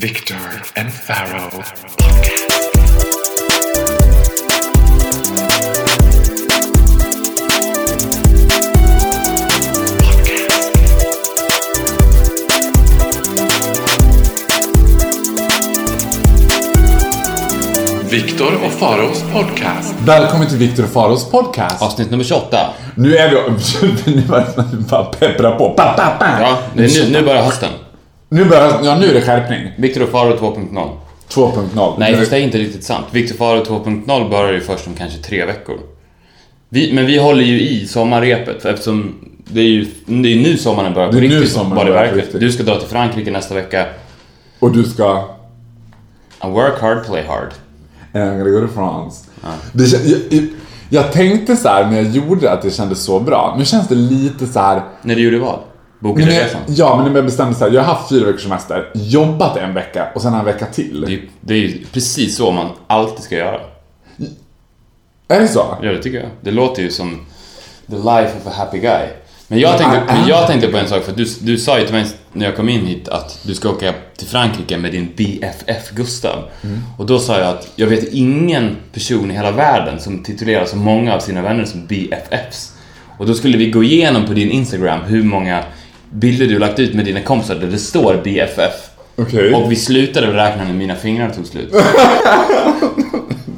Victor and Pharaoh. Viktor och Faraos podcast. Välkommen till Viktor och Faros podcast. Avsnitt nummer 28. Nu är vi... Nu bara peppra på. Pa, pa, pa. Ja, nu, nu börjar hösten. Nu börjar... Ja, nu är det skärpning. Victor och Faro 2.0. 2.0. Nej, fast det är inte riktigt sant. Victor Faro 2.0 börjar ju först om kanske tre veckor. Vi, men vi håller ju i sommarrepet eftersom det är ju det är nu sommaren börjar på Det är nu riktigt. vad det verkar. Du ska dra till Frankrike nästa vecka. Och du ska... I work hard, play hard. I'm gonna go to France. Det, kän- jag, jag, jag tänkte så här när jag gjorde det att det kändes så bra. Nu känns det lite så här... När du gjorde vad? Bokade jag, resan? ja, men jag bestämde så här. Jag har haft fyra veckors semester, jobbat en vecka och sen en vecka till. Det är, det är precis så man alltid ska göra. Är det så? Ja, det tycker jag. Det låter ju som the life of a happy guy. Men jag tänkte, men jag tänkte på en sak, för du, du sa ju till mig när jag kom in hit att du ska åka till Frankrike med din BFF Gustav. Och då sa jag att jag vet ingen person i hela världen som titulerar så många av sina vänner som BFFs. Och då skulle vi gå igenom på din Instagram hur många bilder du lagt ut med dina kompisar där det står BFF. Okej. Och vi slutade räkna när mina fingrar tog slut.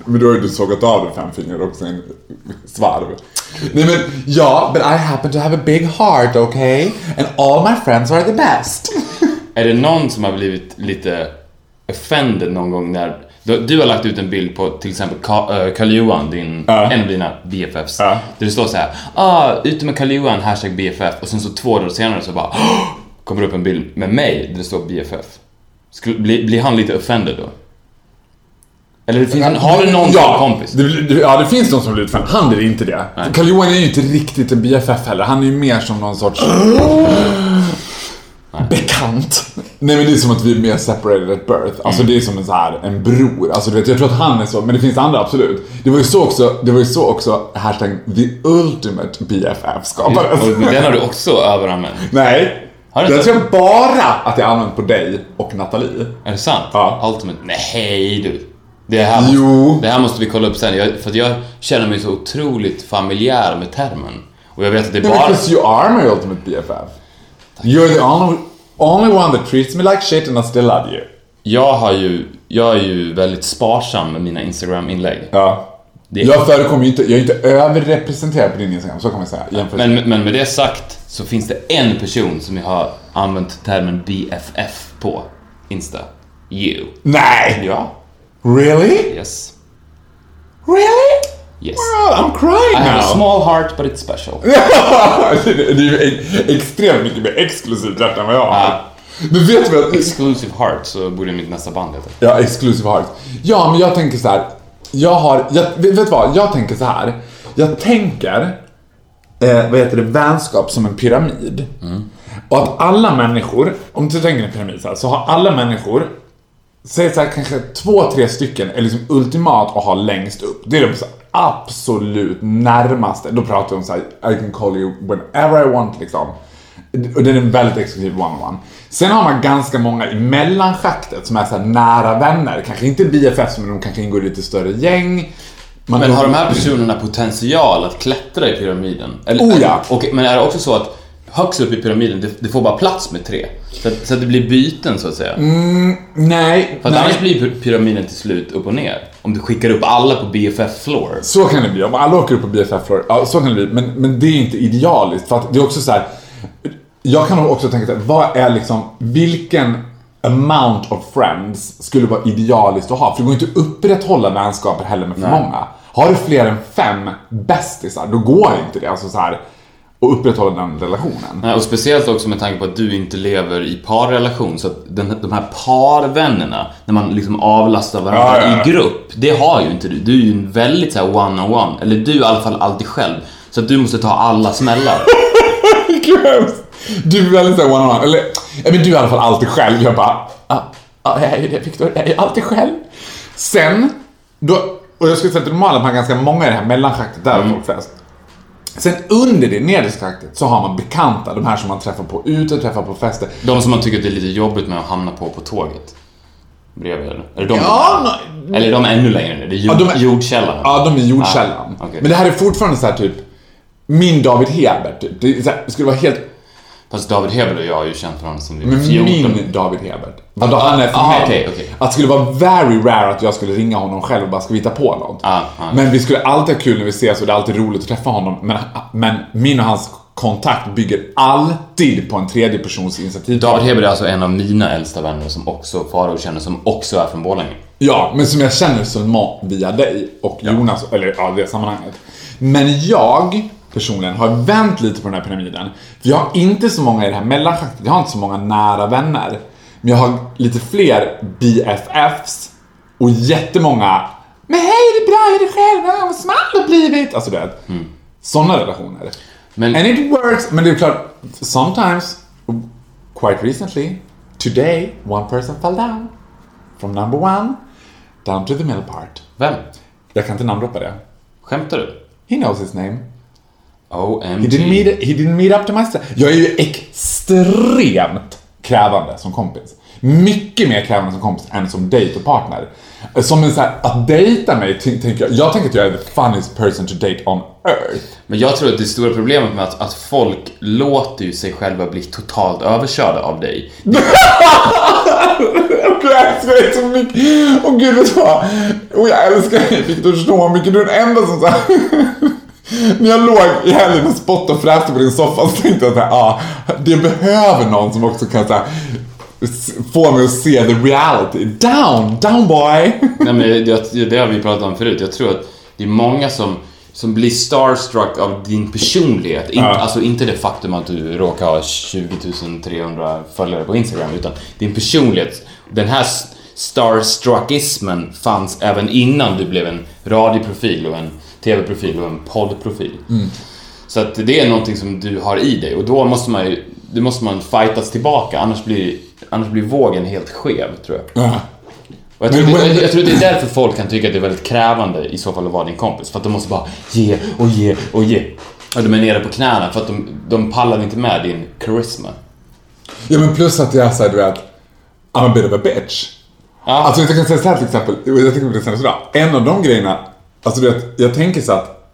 Men då har ju du sågat av dig fem fingrar också i en svarv. Nej men, ja, but I happen to have a big heart, okay? And all my friends are the best. Är det någon som har blivit lite offended någon gång när du, har lagt ut en bild på till exempel eh, Karl-Johan, din, Ja. en av dina BFFs. Ja. Där det står så här, ah, ute med Karl-Johan, hashtag BFF. Och sen så två dagar senare så bara, "Åh!" kommer det upp en bild med mig där det står BFF. Skulle, bli, blir han lite offended då? Eller det finns, en- har du någon ja, kompis? Det, ja, det finns någon som blir fan. Han är inte det. Nej. Karl Johan är ju inte riktigt en BFF heller. Han är ju mer som någon sorts... Bekant. Nej men det är som att vi är mer separated at birth. Alltså det är som en så här, en bror. Alltså du vet, jag tror att han är så, men det finns andra absolut. Det var ju så också, det var ju så också hashtag the ultimate BFF skapades. Och den har du också överanvänt. Nej. Har du jag tror bara att jag använt på dig och Nathalie. Är det sant? Ja. Ultimate? Nej du. Det här, måste, Jo. det här måste vi kolla upp sen. Jag, för jag känner mig så otroligt familjär med termen. Och jag vet att det är bara... because you are my ultimate BFF. You're the only, only one that treats me like shit and I still love you. Jag har ju... Jag är ju väldigt sparsam med mina Instagram-inlägg. Ja. Det- Jag förekommer ju inte, jag är inte överrepresenterad på din Instagram, så kan man säga. Jämfört Men, men med det sagt så finns det en person som jag har använt termen BFF på Insta. You. Nej! Ja. Really? Yes. Really? Yes. Well, I'm crying I have a now. small heart but it's special. det är ju ex- extremt mycket mer exklusivt hjärta än vad jag har. Ja. Men vet du vad? Exclusive heart så borde mitt nästa band heta. Ja, exclusive heart. Ja, men jag tänker så här. Jag har, jag, vet du vad? Jag tänker så här. Jag tänker, eh, vad heter det, vänskap som en pyramid. Och att alla människor, om du tänker en pyramid så här, så har alla människor, säg så här, kanske två, tre stycken är liksom ultimat att ha längst upp. Det är de så absolut närmaste. Då pratar vi om så här, I can call you whenever I want liksom. Och det är en väldigt exklusiv one-on-one. Sen har man ganska många i mellanschaktet som är så nära vänner. Kanske inte BFFs men de kanske ingår i lite större gäng. Man Men har de här personerna potential att klättra i pyramiden? Eller, Oh ja. och, men är det också så att högst upp i pyramiden, det, det får bara plats med tre? Så att, så att det blir byten så att säga? Nej, För nej. annars blir py- pyramiden till slut upp och ner. Om du skickar upp alla på BFF floor. Så kan det bli. Om alla åker upp på BFF floor, ja så kan det bli. Men, men det är inte idealiskt. För att det är också så här. Jag kan också tänka så här, vad är liksom, vilken amount of friends skulle vara idealiskt att ha? För det går inte att upprätthålla vänskaper heller med för Nej. många. Har du fler än fem bästisar, då går inte det. Alltså så här, att upprätthålla den relationen. Nej, Och speciellt också med tanke på att du inte lever i parrelation. Så att den, de här parvännerna, när man liksom avlastar varandra Ja, ja, ja. i grupp. Det har ju inte du. Du är ju en väldigt så här one-on-one. Eller du är i alla fall alltid själv. Så att du måste ta alla smällar. Du är väldigt såhär one-on-one. Eller, ja, men du är i alla fall alltid själv. Jag bara, ja, ja, jag är det Viktor. Jag är alltid själv. Sen, då, och jag skulle säga att normalt man har ganska många i det här mellanschaktet, där har folk flest. Sen under det nedersta schaktet så har man bekanta, de här som man träffar på ute, träffar på fester. De som man tycker det är lite jobbigt med att hamna på på tåget. bredvid eller? Är de Ja, de Eller är de ännu längre ner? Det är jord, Ja, de är- jordkällan? Ja, de är jordkällan. Ah, okej. Men det här är fortfarande så här typ min David Hebert. typ. Det, här, det skulle vara helt... Fast David Hebel och jag har ju känt varandra vi var Men 14. min David Hebert. Vadå, han är för ah, mig. okej, okej. Att det skulle vara very rare att jag skulle ringa honom själv och bara ska vi hitta på något. Ah, ah. Men vi skulle alltid ha kul när vi ses och det är alltid roligt att träffa honom. Men, men min och hans kontakt bygger alltid på en tredje persons initiativ. David Hebel är alltså en av mina äldsta vänner som också Farao känner, som också är från Borlänge. Ja, men som jag känner seulement via dig och Jonas, eller ja, det sammanhanget. Men jag personligen har vänt lite på den här pyramiden. För jag har inte så många i det här mellanschaktet, jag har inte så många nära vänner. Men jag har lite fler BFFs och jättemånga Men hej, det är bra, är det själv? Vad smal du blivit! Alltså du vet. Sådana relationer. Men- And it works, men det är klart, sometimes, quite recently, today, one person fell down. From number one down to the middle part. Vem? Jag kan inte namndroppa det. Skämtar du? He knows his name. OMG. He didn't meet, he didn't meet up to my st- Jag är ju extremt krävande som kompis. Mycket mer krävande som kompis än som date och partner. Som en så här, att dejta mig, tänker jag, jag tänker att jag är the funniest person to date on earth. Men jag tror att det stora problemet med att, att folk låter ju sig själva bli totalt överkörda av dig. Jag älskar dig så mycket. Och gud, vet du vad? Och jag älskar dig Viktor så mycket. Du är den enda som så här... När jag låg i helgen och spottade och fräste på din soffa så tänkte jag att ah, det behöver någon som också kan så här, s- få mig att se the reality. Down, down boy! Nej, men det, det har vi pratat om förut. Jag tror att det är många som, som blir starstruck av din personlighet. In, Ja. Alltså inte det faktum att du råkar ha 20 300 följare på Instagram, utan din personlighet. Den här starstruckismen fanns även innan du blev en radioprofil och en tv-profil och en poddprofil. Så att det är någonting som du har i dig och då måste man ju, det måste man fightas tillbaka annars blir, annars blir vågen helt skev tror jag. Ja. Och jag, tror Men- det, jag, jag tror det är därför folk kan tycka att det är väldigt krävande i så fall att vara din kompis. För att de måste bara ge och ge och ge. Och de är nere på knäna för att de, de pallar inte med din karisma. Ja men plus att jag såhär, du vet, I'm a bit of a bitch. Ja, Alltså jag kan säga såhär till exempel, jag tänker på det senast idag. En av de grejerna, alltså du vet, jag tänker så att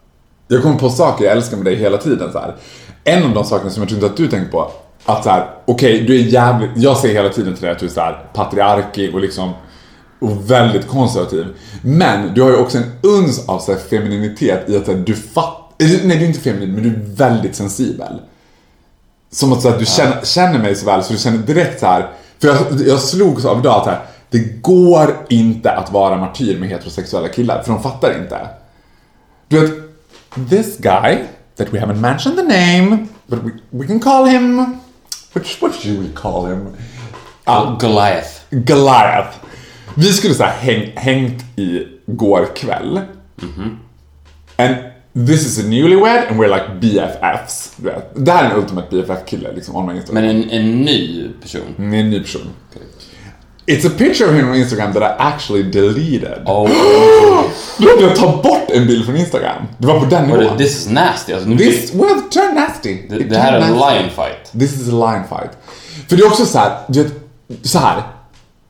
jag kommer på saker jag älskar med dig hela tiden så här. En av de sakerna som jag tror inte att du tänker på, att så här, okej, du är jävligt, jag säger hela tiden till dig att du är så här patriarkig och liksom och väldigt konservativ. Men du har ju också en uns av så här, femininitet i att så här, du fattar, nej du är inte feminin, men du är väldigt sensibel. Som att så att du känner, känner mig så väl så du känner direkt så här. För jag, jag slogs av idag att här, det går inte att vara martyr med heterosexuella killar, för de fattar inte. Du vet, this guy, that we haven't mentioned the name, but we, we can call him, which, what should we call him? Ah, Goliath. Goliath. Vi skulle här häng, hängt i går kväll. And this is a newlywed and we're like BFFs. Du vet. Det här är en ultimate BFF-kille liksom. Men en, en ny person. Är en ny person. It's a picture of him on Instagram that I actually deleted. Oh. Du vet, jag tar bort en bild från Instagram. Det var på den nivån. this is nasty. Alltså, nu, This, well, turn nasty. det, här är en lion fight. This is a line fight. För det är också så här, du vet, så här.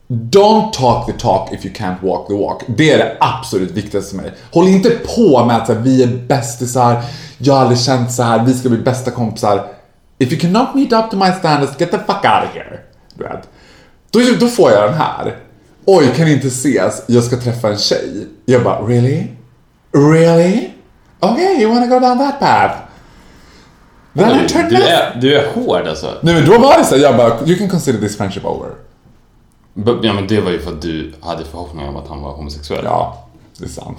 Don't talk the talk if you can't walk the walk. Det är det absolut viktigaste för mig. Håll inte på med att så här, vi är bästisar, jag har aldrig känt så här, vi ska bli bästa kompisar. If you cannot meet up to my standards, get the fuck out of here. Du vet. Då, då får jag den här. Oj, kan inte ses, jag ska träffa en tjej. Jag bara, really? Really? Okay, you wanna go down that path? Then I turn Du är, du är hård alltså. Nej men då var det så här, jag bara, you can consider this friendship over. B- Ja men det var ju för att du hade förhoppningar om att han var homosexuell. Ja, det är sant.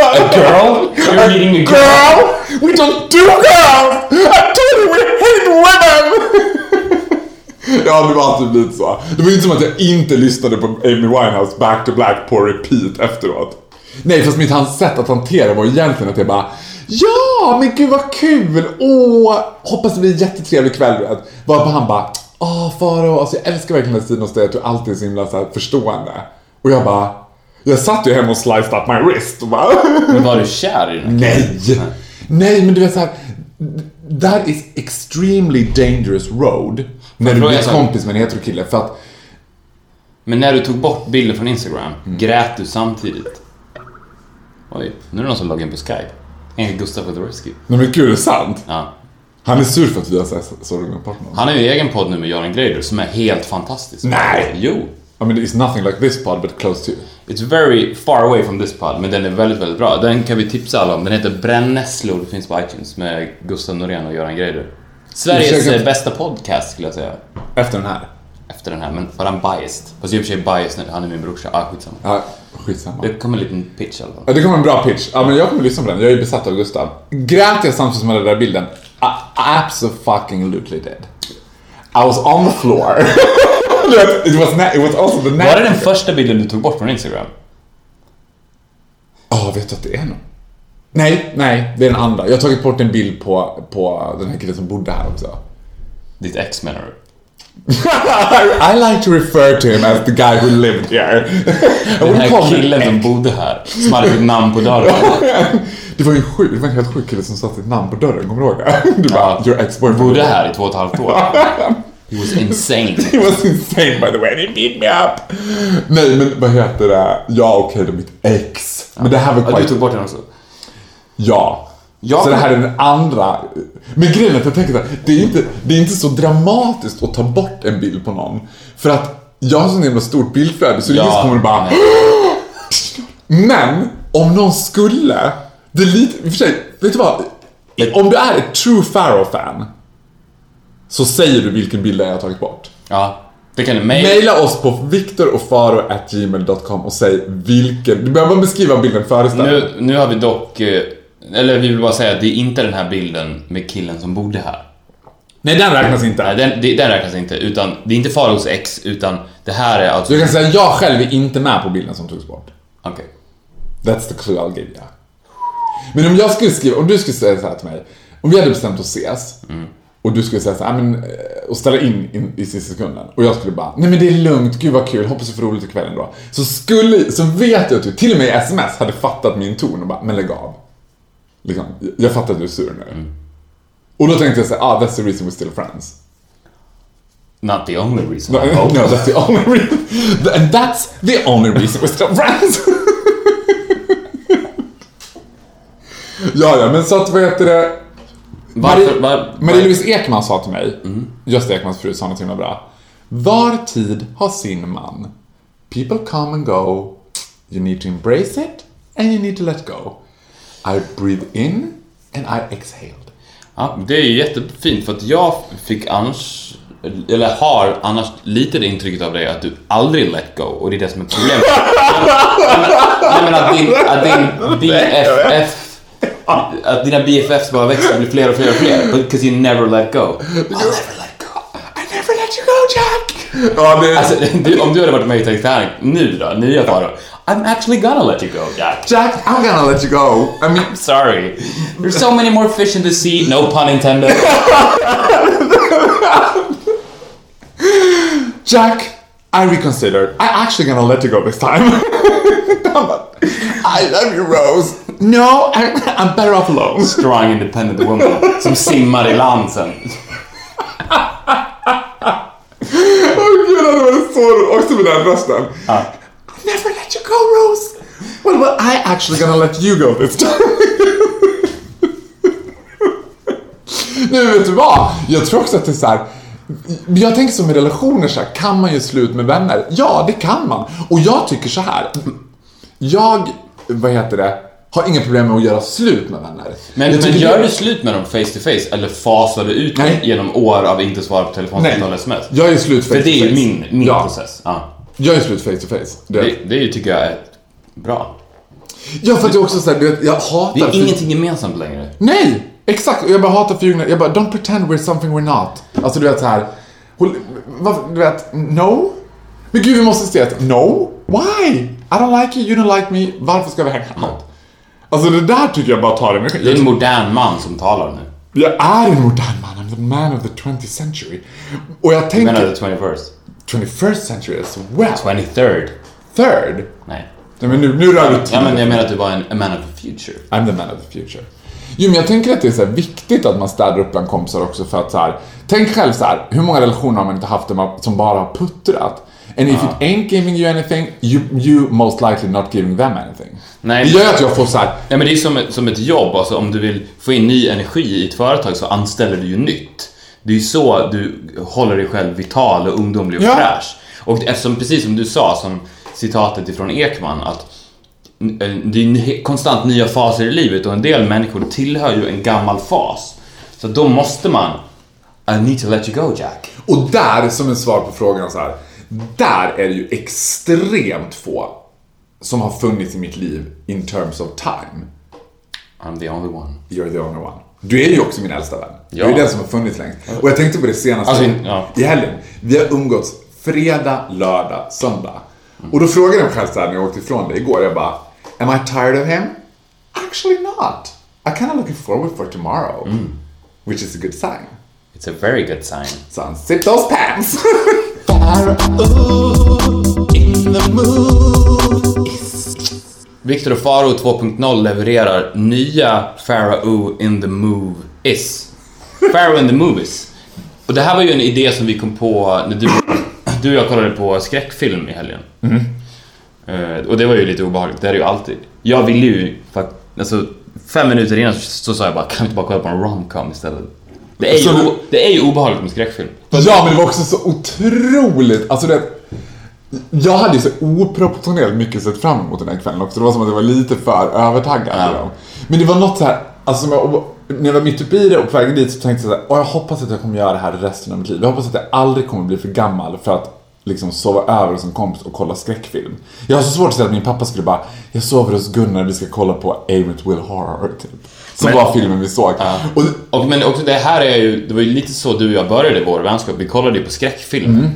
A girl? You're meeting a girl? Girl! We don't do girls! I told you! ja, det var alltid blivit så. Det var ju inte som att jag inte lyssnade på Amy Winehouse back to black på repeat efteråt. Nej, fast mitt hans sätt att hantera var egentligen att jag bara Ja, men gud vad kul! Åh, hoppas det blir en jättetrevlig kväll. Varpå han bara Åh, Faro, alltså jag älskar verkligen den tiden hos dig, att du alltid är så himla så här, förstående. Och jag bara Jag satt ju hemma och sliced up my wrist och bara Men var du kär i den här? Nej! Nej, men du vet såhär. That is extremely dangerous road. När du blir kompis med en heterokille. För att Men när du tog bort bilden från Instagram, Mm. grät du samtidigt? Oj, nu är det någon som loggar in på Skype. Enligt Gustav Fedorovski. Nej men gud, är det sant? Ja. Han är sur för att vi har bort någon. Han har ju egen podd nu med Göran Greider som är helt fantastisk. Nej! Jo. I mean, it's nothing like this pod but close to. It's very far away from this pod, men den är väldigt, väldigt bra. Den kan vi tipsa alla om. Den heter Brännässlor, finns på iTunes med Gustav Norén och Göran Greider. Sveriges Försöker- eh, bästa podcast skulle jag säga. Efter den här. Efter den här, men var han biased? Fast i och för sig biased nu, han är min brorsa. Ah, skitsamma. Ja, skitsamma. Det kommer en liten pitch i alla fall. Ja, det kommer en bra pitch. Ja, men jag kommer lyssna på den. Jag är ju besatt av Gustav. Grät jag samtidigt som jag hade den där bilden? I absolutely did. I was on the floor. Du vet, it was, na- it was also the Var det den första bilden du tog bort från Instagram? Ja, vet du att det är någon? Nej, nej, det är den andra. Jag har tagit bort en bild på, på den här killen som bodde här också. Ditt ex menar du? I like to refer to him as the guy who lived here. Den här killen som bodde här, som hade ditt namn på dörren. Det var ju sjukt, det var en helt sjuk kille som satte sitt namn på dörren, kommer du ihåg det? Du bara, your ex-boyfriend. Bodde här i två och ett halvt år. He was insane. He was insane by the way, he beat me up. Nej men vad heter det? Ja okej, det är mitt ex. Men det här var Ja, quite... du tog bort den också? Ja. Ja. Så det här är den andra. Men grejen är att jag tänker så här, det är, inte, det är inte så dramatiskt att ta bort en bild på någon. För att jag har sån himla stort bildflöde så det är ingen som kommer bara... nej. Men om någon skulle, det är lite, i och för sig, vet du vad? Om du är ett true Farrow-fan så säger du vilken bild jag har tagit bort. Ja, det kan du mejla. Maila oss på viktorochfaro.gmail.com och säg vilken, du behöver beskriva bilden föreställer. Nu, nu har vi dock... eh, Eller vi vill bara säga att det är inte den här bilden med killen som bodde här. Nej, den räknas inte. Nej, den, det- den räknas inte. Utan, det är inte Faraos ex, utan det här är alltså... Du kan säga jag själv är inte med på bilden som togs bort. Okej. That's the clue I'll give you. Men om jag skulle skriva, om du skulle säga så här till mig. Om vi hade bestämt oss ses. Och du skulle säga så här, "Ah, men, eh, och ställa in, in i sista sekunden. Och jag skulle bara, nej men det är lugnt, gud vad kul, hoppas du får roligt ikväll ändå. Så skulle, så vet jag att du till och med i sms hade fattat min ton och bara, men lägg av. Liksom, jag fattar att du är sur nu. Och då tänkte jag så här, ah that's the reason we're still friends. Not the only reason. No, no, that's the only reason. And that's the only reason we're still friends. ja, ja, men så att vad heter det? Varför, var, Marie-Louise Ekman sa till mig, Gösta Ekmans fru sa något himla bra. Var tid har sin man. People come and go. You need to embrace it and you need to let go. I breathe in and I exhaled. Ja, det är ju jättefint för att jag fick annars, eller har annars lite det intrycket av dig att du aldrig let go och det är det som är problemet. Nej men att din, att din BFF, att dina BFFs bara växer och blir fler och fler och fler. Because you never let go. I'll never let go. I never let you go Jack! Ja, det... Alltså, du, om du hade varit med i Titanic nu då, nya Farao. I'm actually gonna let you go, Jack. Jack, I'm gonna let you go. I mean, Sorry. There's so many more fish in the sea, no pun intended. Jack, I reconsidered. I'm actually gonna let you go this time. I love you, Rose. No, I, I'm better off alone. Strong independent woman som simmar i land sen. Åh gud, det varit så. Också med den rösten. Never let you go, Rose. Well, well, I actually gonna let you go this time. Nu vet du vad? Jag tror också att det är så här. Jag tänker som i relationer så här, kan man ju slut med vänner? Ja, det kan man. Och jag tycker så här. Jag, vad heter det, har inga problem med att göra slut med vänner. Men, jag men gör det- du slut med dem face to face eller fasar du ut Nej. genom år av inte svara på telefonsamtal eller sms? Jag är slut face För det är to ju face. min, min ja, process. Ja. Jag är slut face to face. Det, Det, det är tycker jag är bra. ja, för att jag också såhär, du vet, jag hatar... Vi har för- ingenting gemensamt längre. Nej! Exakt, och jag bara hatar förljugna. Jag bara, don't pretend we're something we're not. Alltså du vet såhär, du vet, no? Men gud vi måste se att, no? Why? I don't like you, you don't like me, varför ska vi hänga out? Alltså det där tycker jag bara tar det Det är en modern man som talar nu. Jag är en modern man, I'm the man of the 20th century. Och jag tänker, menar the 21st. 21st century as well. 23rd. Third? Nej. Nej men nu, nu rör vi Ja men jag menar att du var en a man of the future. I'm the man of the future. Jo, men jag tänker att det är så viktigt att man städar upp bland kompisar också för att så här, tänk själv så här, hur många relationer har man inte haft där man, som bara har puttrat? And if it ain't giving you anything, you, you most likely not giving them anything. Nej. Det gör att jag får så här, Nej men det är som ett, som ett jobb, alltså om du vill få in ny energi i ett företag så anställer du ju nytt. Det är ju så du håller dig själv vital och ungdomlig och Ja. fräsch. Och eftersom, precis som du sa, som citatet ifrån Ekman, att eh, det är konstant nya faser i livet och en del människor tillhör ju en gammal fas. Så då måste man I need to let you go Jack. Och där, som en svar på frågan så här. Där är det ju extremt få som har funnits i mitt liv in terms of time. I'm the only one. You're the only one. Du är ju också min äldsta vän. Du är Ja. den som har funnits längst. Och jag tänkte på det senaste Alltså, ja. i helgen. Vi har umgåtts fredag, lördag, söndag. Och då frågade jag mig själv så här när jag åkte ifrån dig igår. Jag bara, am I tired of him? Actually not. I kind of looking forward for tomorrow. Mm. Which is a good sign. It's a very good sign. So unzip those pants. Viktor och Faro 2.0 levererar nya Pharaoh in the Move is. Pharaoh in the Movies. Och det här var ju en idé som vi kom på när du, du och jag kollade på skräckfilm i helgen. Eh, och det var ju lite obehagligt, det är ju alltid. Jag ville ju fakt- alltså fem minuter innan så, så sa jag bara kan vi inte bara kolla på en romcom istället? Det är, ju, o- det är ju obehagligt med skräckfilm. Ja, men det var också så otroligt. Alltså det, jag hade ju så oproportionerligt mycket sett fram emot den här kvällen också. Det var som att jag var lite för övertaggad. Ja. dem. Men det var något så här, alltså jag, när jag var mitt uppe i det och på väg dit så tänkte jag så här, "Åh, jag hoppas att jag kommer göra det här resten av mitt liv. Jag hoppas att jag aldrig kommer bli för gammal för att liksom sova över hos en kompis och kolla skräckfilm. Jag har så svårt att säga att min pappa skulle bara, jag sover hos Gunnar, vi ska kolla på Amityville Horror, typ. Som Men- var filmen vi såg. Och, Och, men också det här är ju, det var ju lite så du och jag började vår vänskap. Vi kollade ju på skräckfilm.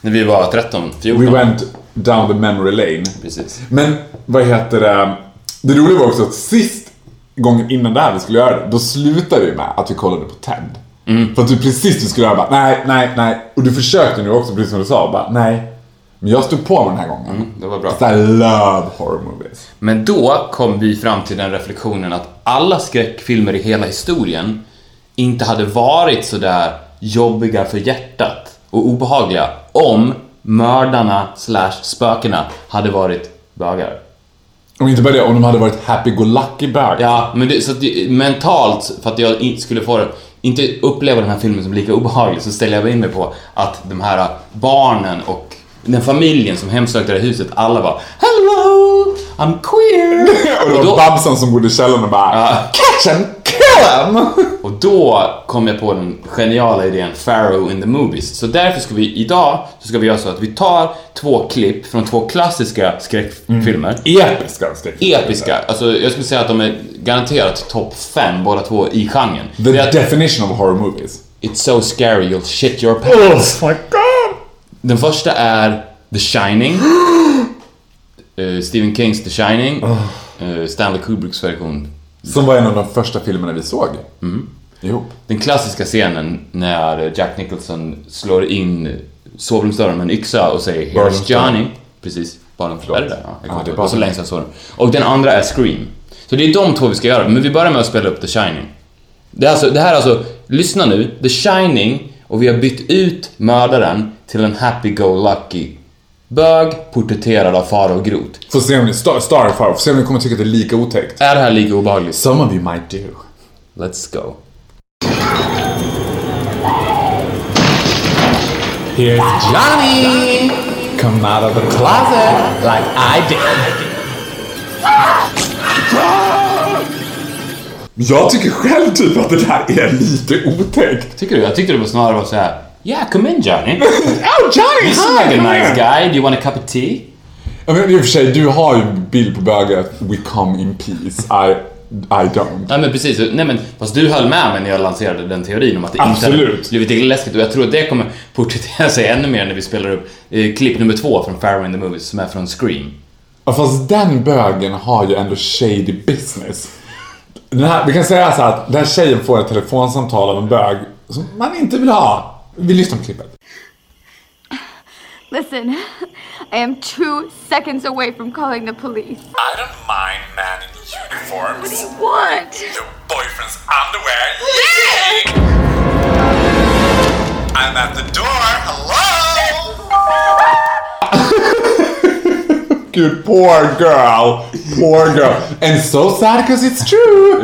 När vi var 13, 14. we went down the memory lane. Precis. Men vad heter det? Det roliga var också att sist gången innan det här vi skulle göra det, då slutade vi med att vi kollade på Ted. Mm. För att du precis du skulle göra bara nej, nej, nej. Och du försökte nu också, precis som du sa, bara nej. Men jag stod på mig den här gången. Mm, det var bra. I love horror movies. Men då kom vi fram till den reflektionen att alla skräckfilmer i hela historien inte hade varit sådär jobbiga för hjärtat och obehagliga om mördarna slash spökena hade varit bögar. Och inte bara det, om de hade varit happy-go-lucky bögar. Ja, men det, så att det, mentalt, för att jag inte skulle få det, inte uppleva den här filmen som lika obehaglig, så ställer jag in mig på att de här barnen och den familjen som hemsökte det här huset, alla var Hello, I'm queer! Och det var då, Babson som bodde i källaren och bara Ja. Catch him, kill him! och då kom jag på den geniala idén Pharaoh in the Movies. Så därför ska vi idag, så ska vi göra så att vi tar två klipp från två klassiska skräckfilmer. Episka skräckfilmer. Episka, alltså jag skulle säga att de är garanterat topp fem båda två i genren. The att definition of horror movies. It's so scary you'll shit your pants. my god! Den första är The Shining. Eh, Stephen Kings The Shining. Eh, Stanley Kubricks version. Som var en av de första filmerna vi såg. Mm. Ihop. Den klassiska scenen när Jack Nicholson slår in sovrumsdörren med en yxa och säger Here's Johnny. Precis, Barnum Är det där? Ja, kommer det ihåg. Och så Barnum. längst jag så den. Och den andra är Scream. Så det är de två vi ska göra, men vi börjar med att spela upp The Shining. Det, är alltså, det här är alltså, lyssna nu, The Shining och vi har bytt ut mördaren till en happy-go-lucky bög porträtterad av Farao Groth. Får se om ni, Star, Starfire, får se om ni kommer tycka att det är lika otäckt. Är det här lika obehagligt? Some of you might do. Let's go. Here's Johnny! Come out of the closet like I did. Jag tycker själv typ att det där är lite otäckt. Tycker du? Jag tyckte det var snarare var så här. Yeah, come in Johnny. Oh Johnny! You seem like a nice guy. Do you want a cup of tea? Ja, men i och för sig, du har ju bild på bögar att we come in peace. I, I don't. Nej men precis, nej men fast du höll med mig när jag lanserade den teorin om att det inte Absolut. hade blivit läskigt och jag tror att det kommer porträttera sig ännu mer när vi spelar upp eh, klipp nummer två från Pharaoh in the Movies som är från Scream. Ja, fast den bögen har ju ändå shady business. Den här, vi kan säga så här att den här tjejen får ett telefonsamtal av en bög som man inte vill ha. Vi lyssnar på klippet. Listen, I am two seconds away from calling the police. I don't mind man in uniforms. What do you want? Your boyfriend's underwear. Yay! I'm at the door. Hello? gud, poor girl. Poor girl. And so sad because it's true.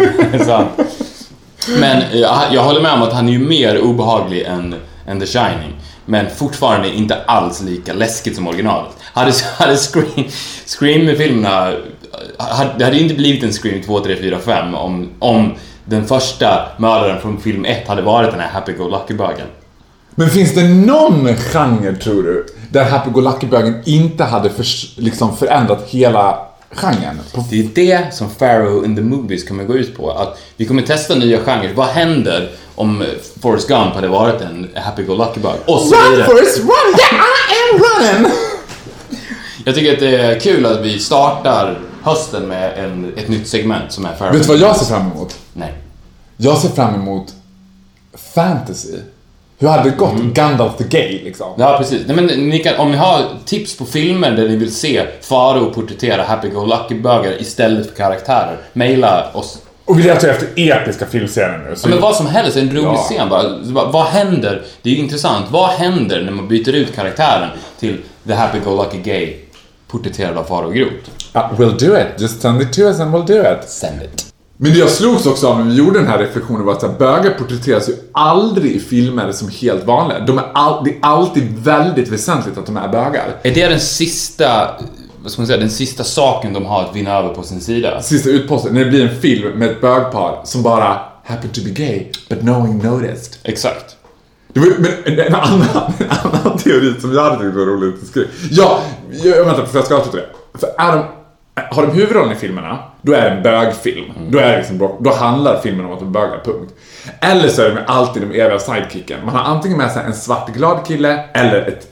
Men eh, jag, jag håller med om att han är ju mer obehaglig än, än The Shining. Men fortfarande inte alls lika läskigt som originalet. Hade, hade Scream, Scream-filmerna... hade- Det hade inte blivit en Scream 2, 3, 4, 5 om, om den första mördaren från film 1 hade varit den här Happy-Go-Lucky-bögen. Men finns det någon genre, tror du, där Happy-Go-Lucky-bögen inte hade för, liksom förändrat hela genren? Det är det som Pharaoh in the Movies kommer gå ut på. Att vi kommer testa nya genrer. Vad händer om Forrest Gump hade varit en Happy-Go-Lucky-bug? Och så Run vidare. Forrest, run! Yeah, I am running! Jag tycker att det är kul att vi startar hösten med en, ett nytt segment som är Pharaoh. Vet du vad jag ser fram emot? Nej. Jag ser fram emot fantasy. Hur hade det gått? Gandalf the Gay, liksom. Ja, precis. Nej, men ni kan, om ni har tips på filmer där ni vill se Faro porträttera Happy-Go-Lucky-bögar istället för karaktärer, mejla oss. Och vi letar efter episka filmscener nu. Ja, men vad som helst, en rolig Ja. scen bara. Vad händer? Det är ju intressant. Vad händer när man byter ut karaktären till The Happy-Go-Lucky Gay porträtterad av Faro Groth? Ah, we'll do it. Just send it to us and we'll do it. Send it. Men det jag slogs också av när vi gjorde den här reflektionen var att här, bögar porträtteras ju aldrig i filmer som helt vanliga. De är all, det är alltid väldigt väsentligt att de är bögar. Är det den sista, vad ska man säga, den sista saken de har att vinna över på sin sida? Sista utposten, när det blir en film med ett bögpar som bara happen to be gay, but no one noticed. Exakt. Det var, men en, annan, en annan teori som jag hade tyckt var roligt att skriva. Ja, jag, vänta, för jag ska avsluta det. För är de, har de huvudrollen i filmerna, då är det en bögfilm. Då, är det liksom, då handlar filmen om att de bögar, punkt. Eller så är det med alltid de eviga sidekicken. Man har antingen med sig en svart glad kille eller ett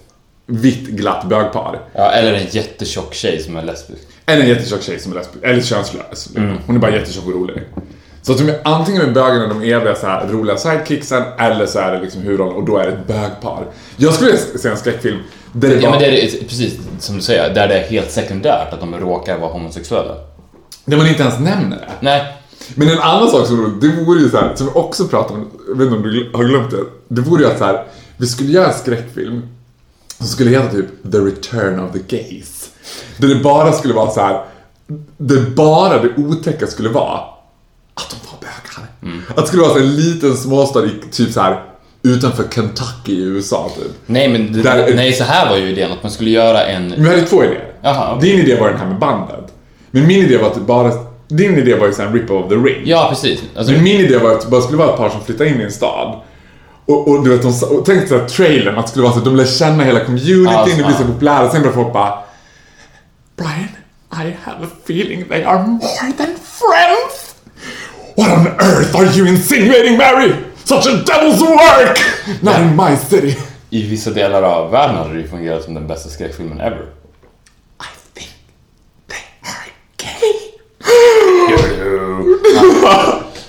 vitt glatt bögpar. Ja, eller en jättetjock tjej som är lesbisk. Eller en jättetjock tjej som är lesbisk, eller könslös. Hon är bara jättetjock och rolig. Så att de är antingen med bögarna de eviga så här, roliga sidekicksen, eller så är det liksom huvudrollen och då är det ett bögpar. Jag skulle se en skräckfilm där det Ja, men det är precis som du säger, där det är helt sekundärt att de råkar vara homosexuella. Där man inte ens nämner det. Nej, Men en annan sak som det vore ju så här, som vi också pratade om, jag vet inte om du har glömt det. Det vore ju att så här, vi skulle göra en skräckfilm som skulle heta typ The Return of the Gays. Där det bara skulle vara så här, det bara det otäcka skulle vara att de var bögar. Att det skulle vara så en liten småstad i typ så här utanför Kentucky i USA typ. nej men det, Där- nej, så här var ju idén att man skulle göra en... Vi hade två idéer. Jaha, okej. Din idé var den här med bandet. Men min idé var att bara, din idé var ju så här en rip of the ring. Ja, precis. Alltså, Men min idé var att det bara skulle vara ett par som flyttar in i en stad. Och, och du vet, de, och tänk såhär trailern, att det skulle vara så att de lär känna hela communityn, Alltså, det blir så ja. populära. Sen börjar folk bara Brian, I have a feeling they are more than friends. What on earth are you insinuating Mary? Such a devil's work! Not in my city. I vissa delar av världen hade det ju fungerat som den bästa skräckfilmen ever. I think they are gay.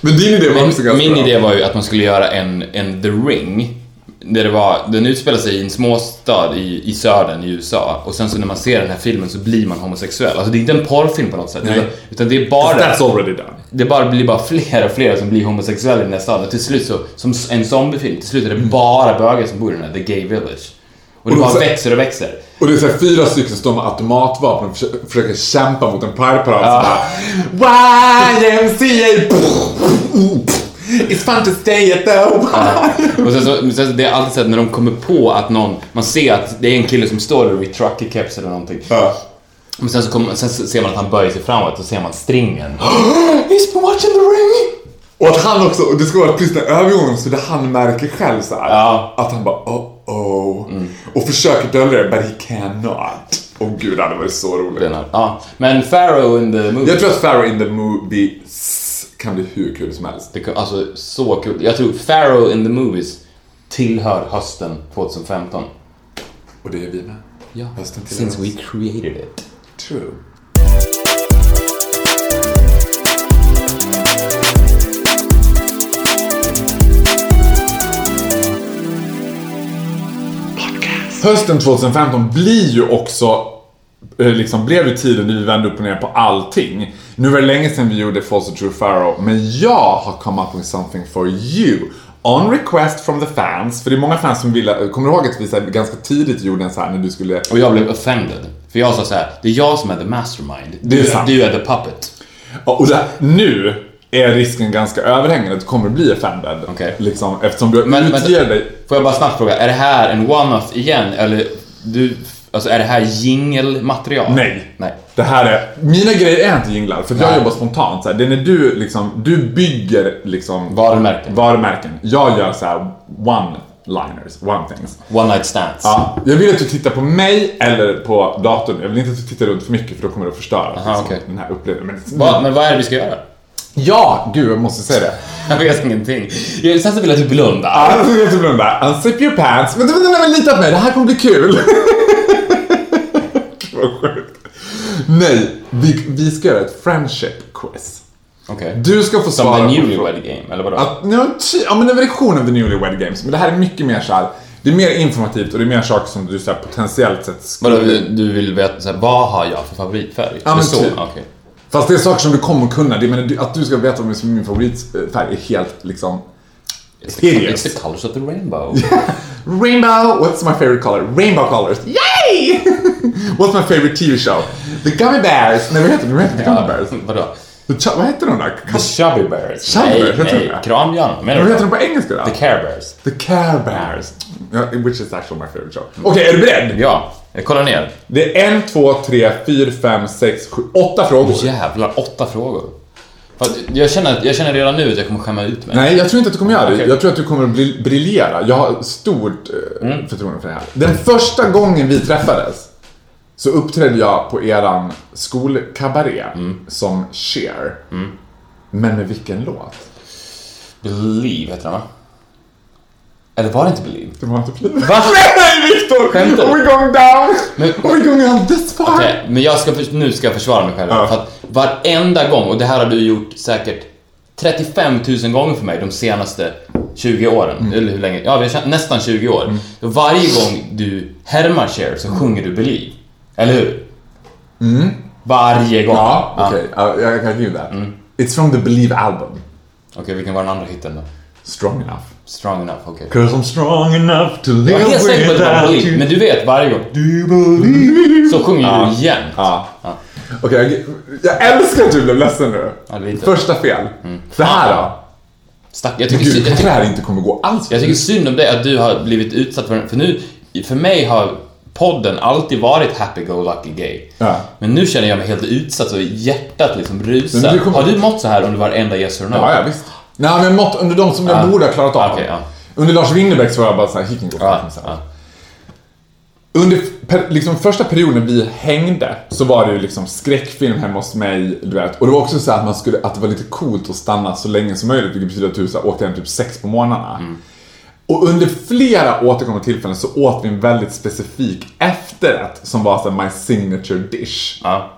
Men din idé var också Min, ganska min bra. idé var ju att man skulle göra en, en The Ring. Där det var, den utspelar sig i en småstad i, i södern i USA. Och sen så när man ser den här filmen så blir man homosexuell. Alltså det är inte en porrfilm på något sätt. Nej. Utan, utan det är bara... That's already done. Det bara blir bara fler och fler som blir homosexuella i den här staden. Till slut så, som en zombiefilm, till slut är det bara bögar som bor i den här The Gay Village. Och det Och bara så- växer och växer. Och det är så här fyra stycken som står med automatvapen och försöker, försöker kämpa mot en Pride-parad. bara, YMCA! It's fun to stay at the... Och sen så, sen så det är alltid så att när de kommer på att någon, man ser att det är en kille som står där vid trucker-keps eller någonting. Ja. Men sen så, kommer, sen så ser man att han böjer sig framåt och ser man stringen. He's been watching the ring! Och att han också, det ska vara precis den övergången så det han märker själv så här, Ja. Att han bara oh oh Och försöker dölja det, but he cannot. Åh gud, det hade varit så roligt. Ja. Men Pharaoh in the movie. Jag tror att Farrow in the movies kan bli hur kul som helst. Det, kan- alltså så kul. Jag tror Pharaoh in the movies tillhör hösten 2015. Och det är vi med. Ja, Hösten till since we created it. True. Hösten 2015 blir ju också eh, liksom blev ju tiden när vi vände upp och ner på allting. Nu var det länge sedan vi gjorde False True Pharaoh, men jag har come up with something for you. On request from the fans, för det är många fans som vill, kommer du ihåg att vi så här, ganska tidigt gjorde en så här när du skulle Och jag blev offended. För jag sa så här, det är jag som är the mastermind. Det är du, sant. du är the puppet. Ja, Och det, nu är risken ganska överhängande att det kommer bli offended. Okej. Liksom, eftersom du Men, men dig. får jag bara snabbt fråga, är det här en one-off igen? Eller du, alltså är det här jingelmaterial? Nej. Nej. Det här är, mina grejer är inte jinglar för att jag Nej. jobbar spontant. Så här, det är när du liksom, du bygger liksom Varumärken. varumärken. Jag gör så här one-liners, one things. One night stands. Ja, jag vill att du tittar på mig eller på datorn. Jag vill inte att du tittar runt för mycket för då kommer du att förstöra liksom, okej. den här upplevelsen. Men, Va, men vad är det vi ska göra? Ja, gud jag måste säga det. Jag vet ingenting. Jag, sen så vill jag att du blundar. Ja, jag ska blunda. Unzip your pants. Men, men, men, men lita på mig, det här kommer bli kul. Sjukt. Nej, vi, vi ska göra ett friendship quiz. Okej. Du ska få Som svara the på newlywed game, eller vadå? Att, ty- ja, men en version av The Newlywed Games. Men det här är mycket mer så här. Det är mer informativt och det är mer saker som du så här, potentiellt sett skulle... Vadå, du vill veta så här, vad har jag för favoritfärg? Ja, men så? typ. Okej. Fast det är saker som du kommer kunna. Det, men att du ska veta vad som är min favoritfärg är helt liksom... It's, the, it's the colors of the rainbow. Rainbow, what's my favorite color? Rainbow colors. Yay! what's my favorite TV show? The Gummy Bears. Nej, vad heter de? Vad heter The Gummy Bears? vadå? The Ch- vad heter de då? The Chubby Bears? Chubby nej, Bears, nej. det. Kramjan? Menar Vad du heter de det? på engelska då? The Care Bears. The Care Bears. Which is actually my favorite show. Okej, är du beredd? Ja, jag kollar ner. Det är en, två, tre, fyra, fem, sex, sju, åtta frågor. Jävlar, åtta frågor. För att jag, känner, jag känner redan nu att jag kommer skämma ut mig. Nej, jag tror inte att du kommer göra det. Okej. Jag tror att du kommer att briljera. Jag har stort eh, Mm. förtroende för det här. Den första gången vi träffades så uppträdde jag på eran skolkabaré Mm. som Cher. Men med vilken låt? Believe heter den va? Eller var det inte Believe? Det var inte Pliv. Va? Nej, Viktor! Skämtar du? Are we going down? Men- Are we going down this far? Okej, men jag ska, nu ska jag försvara mig själv. Ja. För att varenda gång, och det här har du gjort säkert 35 000 gånger för mig de senaste 20 åren. Mm. Eller hur länge? Ja, vi har nästan 20 år. Så varje gång du härmar Cher så sjunger du Believe. Eller hur? Varje gång. Mm. Ja, okej. Ja, jag kan give that. Mm. It's from the Believe album. Okej, vilken var den andra hitten då? Strong enough. Strong enough, okej. Cause I'm strong enough to Jag live är helt säker på att without you. men du vet varje gång. Så sjunger Ja. du igen. Ja. Okej, jag, jag älskar att du blev ledsen nu. Ja. Första fel. Det här då? Stack, jag, tycker, Gud, jag, tycker, det här inte kommer gå alls jag tycker synd om dig att du har blivit utsatt för För nu, för mig har podden alltid varit happy-go-lucky gay. Ja. Men nu känner jag mig helt utsatt och hjärtat liksom rusar. Kommer- Har du mått så här under varenda yes or no? Ja, ja visst. Nej, men mått under de som jag Ja. borde ha klarat av. Okej, ja. Under Lars Winnerbäck så var jag bara såhär, fuck himself. ja. Under per, liksom första perioden vi hängde så var det ju liksom skräckfilm hemma hos mig, du vet. Och det var också så att man skulle, att det var lite coolt att stanna så länge som möjligt, vilket betyder att du så här, åkte hem typ sex på morgnarna. Mm. Och under flera återkommande tillfällen så åt vi en väldigt specifik efterrätt som var så här, my signature dish. Ja.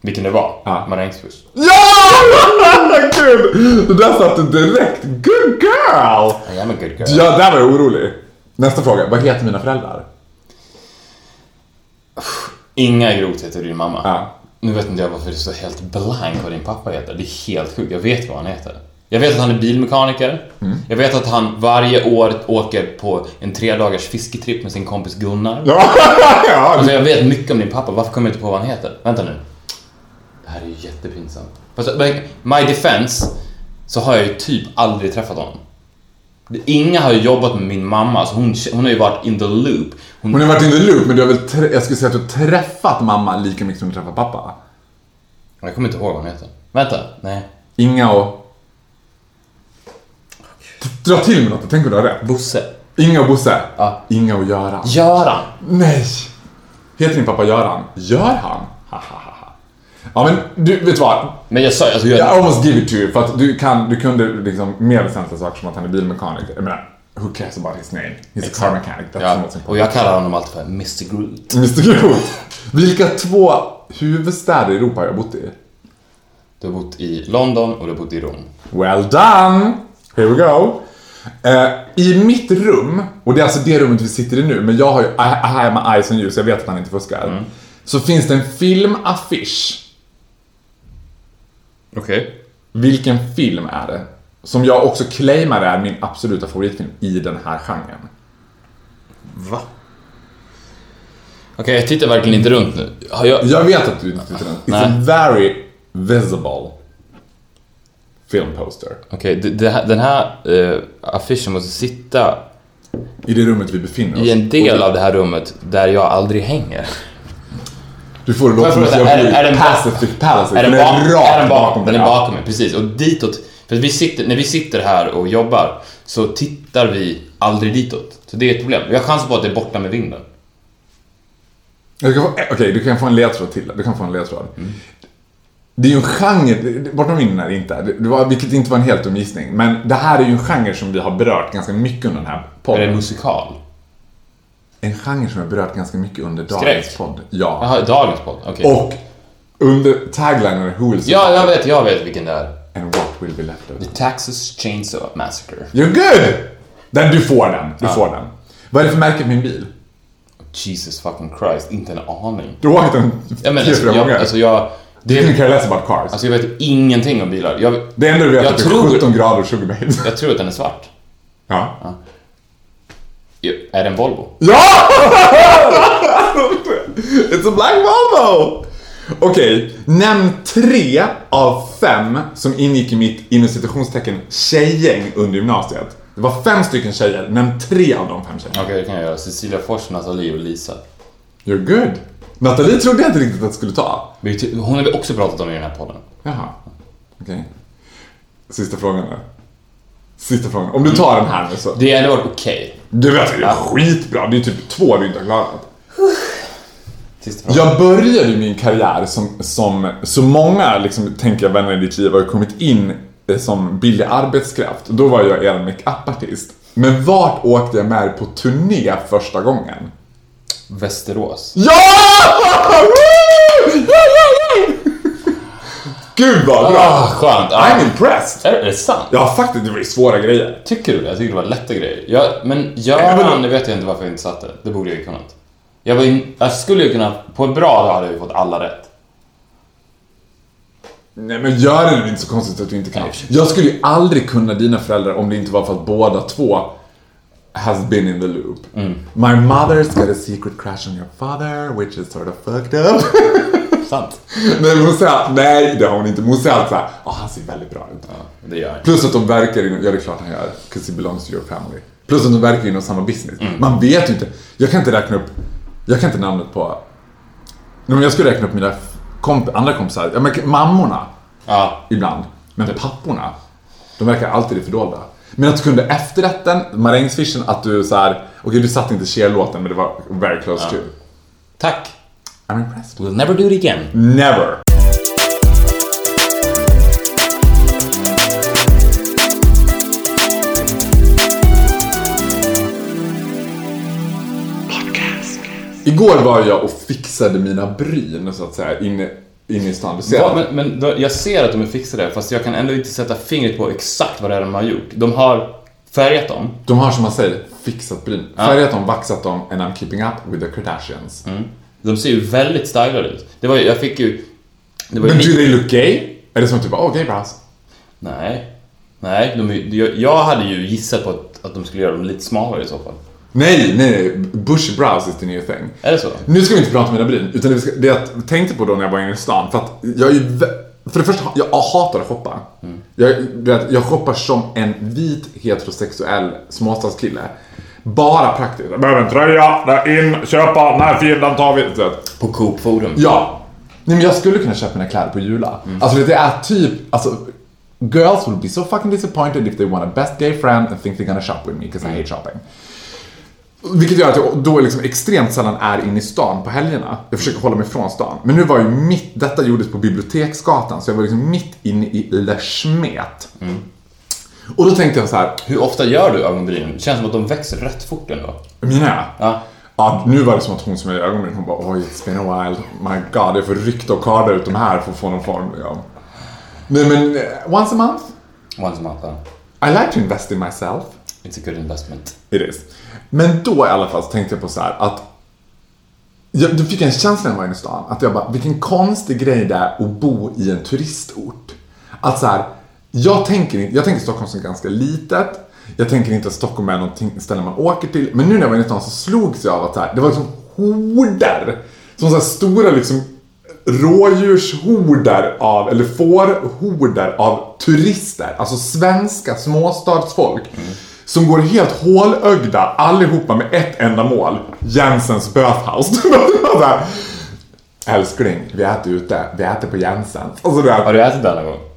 Vilken det var? Ja. Marängsbuss. Ja! Gud! Det där satt du direkt. Good girl! I am a good girl. Ja, där var jag orolig. Nästa fråga. Vad heter mina föräldrar? Inga grovheter till din mamma. Ja. Nu vet inte jag varför det står helt blank vad din pappa heter. Det är helt sjukt. Jag vet vad han heter. Jag vet att han är bilmekaniker. Mm. Jag vet att han varje år åker på en tre dagars fisketripp med sin kompis Gunnar. Ja, ja. Alltså jag vet mycket om din pappa. Varför kommer jag inte på vad han heter? Vänta nu. Det här är ju jättepinsamt. Fast, my defense, så har jag ju typ aldrig träffat honom. Inga har ju jobbat med min mamma, så hon, hon har ju varit in the loop. Hon, Hon har varit in the loop, men du har väl, jag skulle säga att du har träffat mamma lika mycket som du träffat pappa? jag kommer inte ihåg vad hon heter. Vänta, nej. Inga och... Dra till med något, tänk om du har rätt. Bosse. Inga och Bosse. Ja. Inga och Göran. Göran. Nej! Heter din pappa Göran? Gör han? Ha, ha, ha, ha. Ja men du, vet du vad? Men jag sa alltså, jag, I almost give it to you, för att du, kan, du kunde liksom mer väsentliga saker som att han är bilmekaniker. Jag menar, who cares about his name? He's a car mechanic, that's ja, most och important. jag kallar honom alltid för Mr Groot. Mr Groot. Vilka två huvudstäder i Europa har jag bott i? Du har bott i London och du har bott i Rom. Well done! Here we go. Eh, I mitt rum, och det är alltså det rummet vi sitter i nu, men jag har ju I, I have my eyes on you så jag vet att han inte fuskar. Så finns det en filmaffisch. Okej. Vilken film är det? Som jag också claimar är min absoluta favoritfilm i den här genren. Va? Okej, jag tittar verkligen inte runt nu. Har jag... Jag vet att du inte tittar den. It's Nej. a very visible film poster. Okej, här- den här eh, affischen måste sitta I det rummet vi befinner oss. i en del av det här rummet där jag aldrig hänger. Du får är i den- Pacific Palace. Är den, Den är rakt bakom? bakom Den är bakom mig, precis. Och ditåt, för att vi sitter, när vi sitter här och jobbar så tittar vi aldrig ditåt. Så det är ett problem. Vi har chans på att det är borta med vinden. Eh, Okej, du kan få en ledtråd till. Du kan få en ledtråd. Det är ju en genre, bortom vinden är det inte, det var, vilket inte var en helt dum gissning. Men det här är ju en genre som vi har berört ganska mycket under den här Är det podden. en musikal? En genre som har berört ganska mycket under dagens Skräck? podd. Ja. Jaha, dagens podd. Okej. Och under taglinen Who will Ja, jag vet, jag vet vilken det är. And what will be left of The it. Texas Chainsaw Massacre. You're good! Den, du får den. Du får den. Vad är det för märke på min bil? Jesus fucking Christ, inte en aning. Du har åkt den Ja, men tre, alltså, fyra jag, gånger. alltså jag... Du Det, can care less about cars. alltså jag vet ingenting om bilar. Jag, det enda du vet är jag att det är tror- 17 grader och sugar babes. jag tror att den är svart. Ja. Ja, Är det en Volvo? Ja! It's a black Volvo! Okej, nämn tre av fem som ingick i mitt inom citationstecken tjejgäng under gymnasiet. Det var fem stycken tjejer, nämn tre av de fem tjejerna. Okej, det kan jag göra. Cecilia Fors, Nathalie och Lisa. You're good. Nathalie trodde jag inte riktigt att det skulle ta. Hon har vi också pratat om i den här podden. Jaha. Okej. Sista frågan då. Sista frågan. Om du tar den här nu så. Det hade varit okej. Du vet, det är skitbra. Det är typ två du inte har klarat. Jag började min karriär som, som så många liksom, tänker jag vänner i ditt liv har kommit in eh, som billig arbetskraft. Då var jag er makeup-artist. Men vart åkte jag med på turné första gången? Västerås. Ja! Ja, ja, ja! Gud vad bra! Ah, skönt. Ah. I'm impressed! Är det, är det sant? Ja, faktiskt, det var ju svåra grejer. Tycker du det? Jag tycker det var lätta grejer. Jag, men Göran, det vet jag inte varför jag inte satte. Det borde jag ju kunnat. Jag, var in, jag skulle ju kunna, på en bra dag hade jag ju fått alla rätt. Nej men gör det nu inte så konstigt att du inte kan. Nej. Jag skulle ju aldrig kunna dina föräldrar om det inte var för att båda två has been in the loop. My mother's got a secret crush on your father, which is sort of fucked up. Sant. men hon säger, nej det har hon inte. Men hon säger alltid såhär, oh, han ser väldigt bra ut. Det gör jag. Plus att de verkar inom, ja det är klart han gör, 'cause he belongs to your family. Plus att de verkar inom samma business. Man vet ju inte, jag kan inte räkna upp, jag kan inte namnet på, Nej, men jag skulle räkna upp mina komp andra kompisar, ja men mammorna Ja. ibland. Men papporna, de verkar alltid i det fördolda. Men att du kunde efterrätten, marängsfischen, att du så här, okej du satte inte Cher-låten men det var very close to. Tack. I'm impressed. We'll never do it again. Never. Igår var jag och fixade mina bryn så att säga inne, inne i stan. Du ser Va, men men då, jag ser att de är fixade, fast jag kan ändå inte sätta fingret på exakt vad det är de har gjort. De har färgat dem. De har som man säger fixat bryn. Färgat dem, vaxat dem and I'm keeping up with the Kardashians. De ser ju väldigt stylade ut. Det var ju, jag fick ju... Det var ju Men do they look gay? Är det som typ, oh gay brows? Nej. Nej, de, jag, jag hade ju gissat på att, att de skulle göra dem lite smalare i så fall. Nej, nej, nej. Bushy brows is the new thing. Är det så? Nu ska vi inte prata om mina bryn, utan det, vi ska, det jag tänkte på då när jag var inne i stan, för att jag är ju För det första, jag hatar att shoppa. Jag, du vet, jag shoppar som en vit heterosexuell småstadskille. Bara praktiskt. Jag behöver en tröja, där in, köpa, när fin, den tar vi. På Coop Forum. Ja. Nej, men jag skulle kunna köpa mina kläder på Jula. Alltså det är typ, alltså Girls will be so fucking disappointed if they want a best gay friend and think they're gonna shop with me because I hate shopping. Vilket gör att jag då liksom extremt sällan är inne i stan på helgerna. Jag försöker hålla mig från stan. Men nu var ju mitt, detta gjordes på Biblioteksgatan, så jag var liksom mitt inne i Le Smet. Och då tänkte jag så här, Hur ofta gör du ögonbrynen? Det känns som att de växer rätt fort ändå. mina Ja. Ja, nu var det som att hon som är i ögonbrynen, hon bara oj, it's been a while. My god, jag får rykta och karda ut de här för att få någon form av... Nej men, eh, once a month? Once a month, ja. I like to invest in myself. It's a good investment. It is. Men då i alla fall så tänkte jag på så här att jag, då fick jag en känsla när jag var inne i stan att jag bara, vilken konstig grej det är att bo i en turistort. Att så här, jag tänker inte, jag tänker Stockholm som ganska litet. Jag tänker inte att Stockholm är någonting ställe man åker till. Men nu när jag var inne i stan så slogs jag av att så här, det var liksom horder. Som så här stora liksom rådjurshorder av, eller fårhorder av turister. Alltså svenska småstadsfolk. Som går helt hålögda allihopa med ett enda mål. Jensens Böthaus. Älskling, vi äter ute. Vi äter på Jensens. Alltså. Har du ätit där någon gång?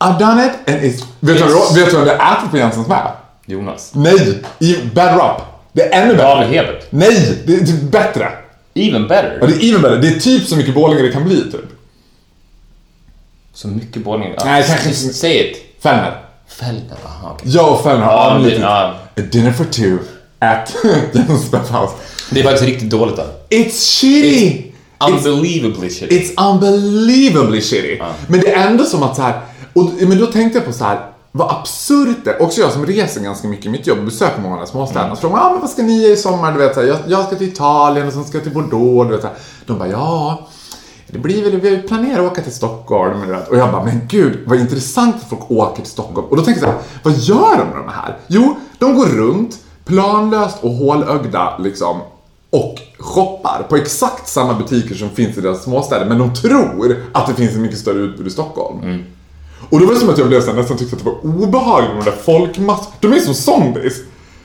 I've done it and it's... Vet du vet du vem det äter på Jensens med? Jonas? Nej! I Better Up. Det är ännu bättre. David Hebert? Nej! Det är typ bättre. Even better? Ja, det är even bättre. Det är typ så mycket Borlänge det kan bli, typ. Så mycket Borlänge? Ja, Nej, kanske inte. Säg ett. Fellner. Fällner? Aha, okej. Jag och Fellner har anlitat det- ja. A dinner for two at Jensens Bathhouse. Det är faktiskt riktigt dåligt där. It's shitty! It's, Unbelievably shit. it's unbelievably shitty. Men det är ändå som att så här, och, men då tänkte jag på så här, vad absurt det är. Också jag som reser ganska mycket i mitt jobb och besöker många här småstäderna. Så frågar ah, men vad ska ni göra i sommar? Du vet, så här, jag, jag ska till Italien och sen ska jag till Bordeaux. Du vet, så här. De bara, ja. Det blir väl, vi planerar att åka till Stockholm. du vet. Och jag bara, men gud vad intressant att folk åker till Stockholm. Och då tänker jag så här, vad gör de med de här? Jo, de går runt planlöst och hålögda liksom och shoppar på exakt samma butiker som finns i deras småstäder. Men de tror att det finns ett mycket större utbud i Stockholm. Och då var det som att jag blev så här, nästan tyckte att det var obehagligt med de där folkmass... De är som zombies.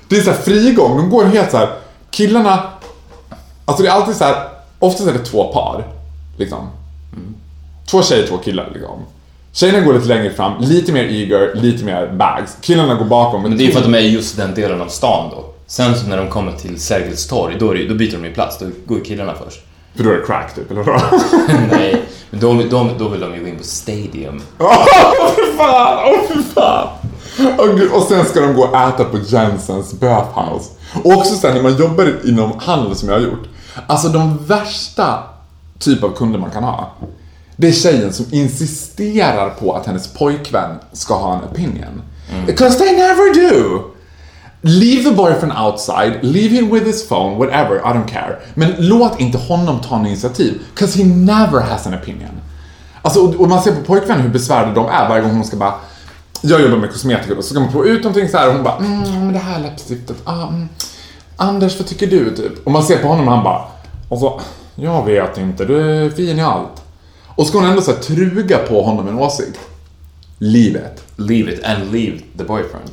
Det är så här frigång, de går helt så här. Killarna... Alltså det är alltid så här. Oftast är det två par. Liksom. Två tjejer, två killar liksom. Tjejerna går lite längre fram, lite mer eager, lite mer bags. Killarna går bakom. Men det är för att de är i just den delen av stan då. Sen så när de kommer till Sergels torg, då, det, då byter de ju plats. Då går killarna först. För då är det crack typ, eller vadå? Nej, men då, då, då vill de ju gå in på Stadium. Åh fy fan! Åh fy fan! Gud. Och sen ska de gå och äta på Jensens Bathhouse. Och också sen när man jobbar inom handel som jag har gjort. Alltså de värsta typ av kunder man kan ha. Det är tjejen som insisterar på att hennes pojkvän ska ha en opinion. Because they never do! Leave the boyfriend outside, leave him with his phone, whatever, I don't care. Men låt inte honom ta något initiativ, cause he never has an opinion. Alltså, och, man ser på pojkvänner hur besvärade de är varje gång hon ska bara jag jobbar med kosmetika och så ska man få ut någonting så här och hon bara mm, men det här läppstiftet, ah, mm. Anders vad tycker du? Typ. Och man ser på honom och han bara alltså, jag vet inte, du är fin i allt. Och ska hon ändå så här, truga på honom en åsikt. Livet. Leave it and leave the boyfriend.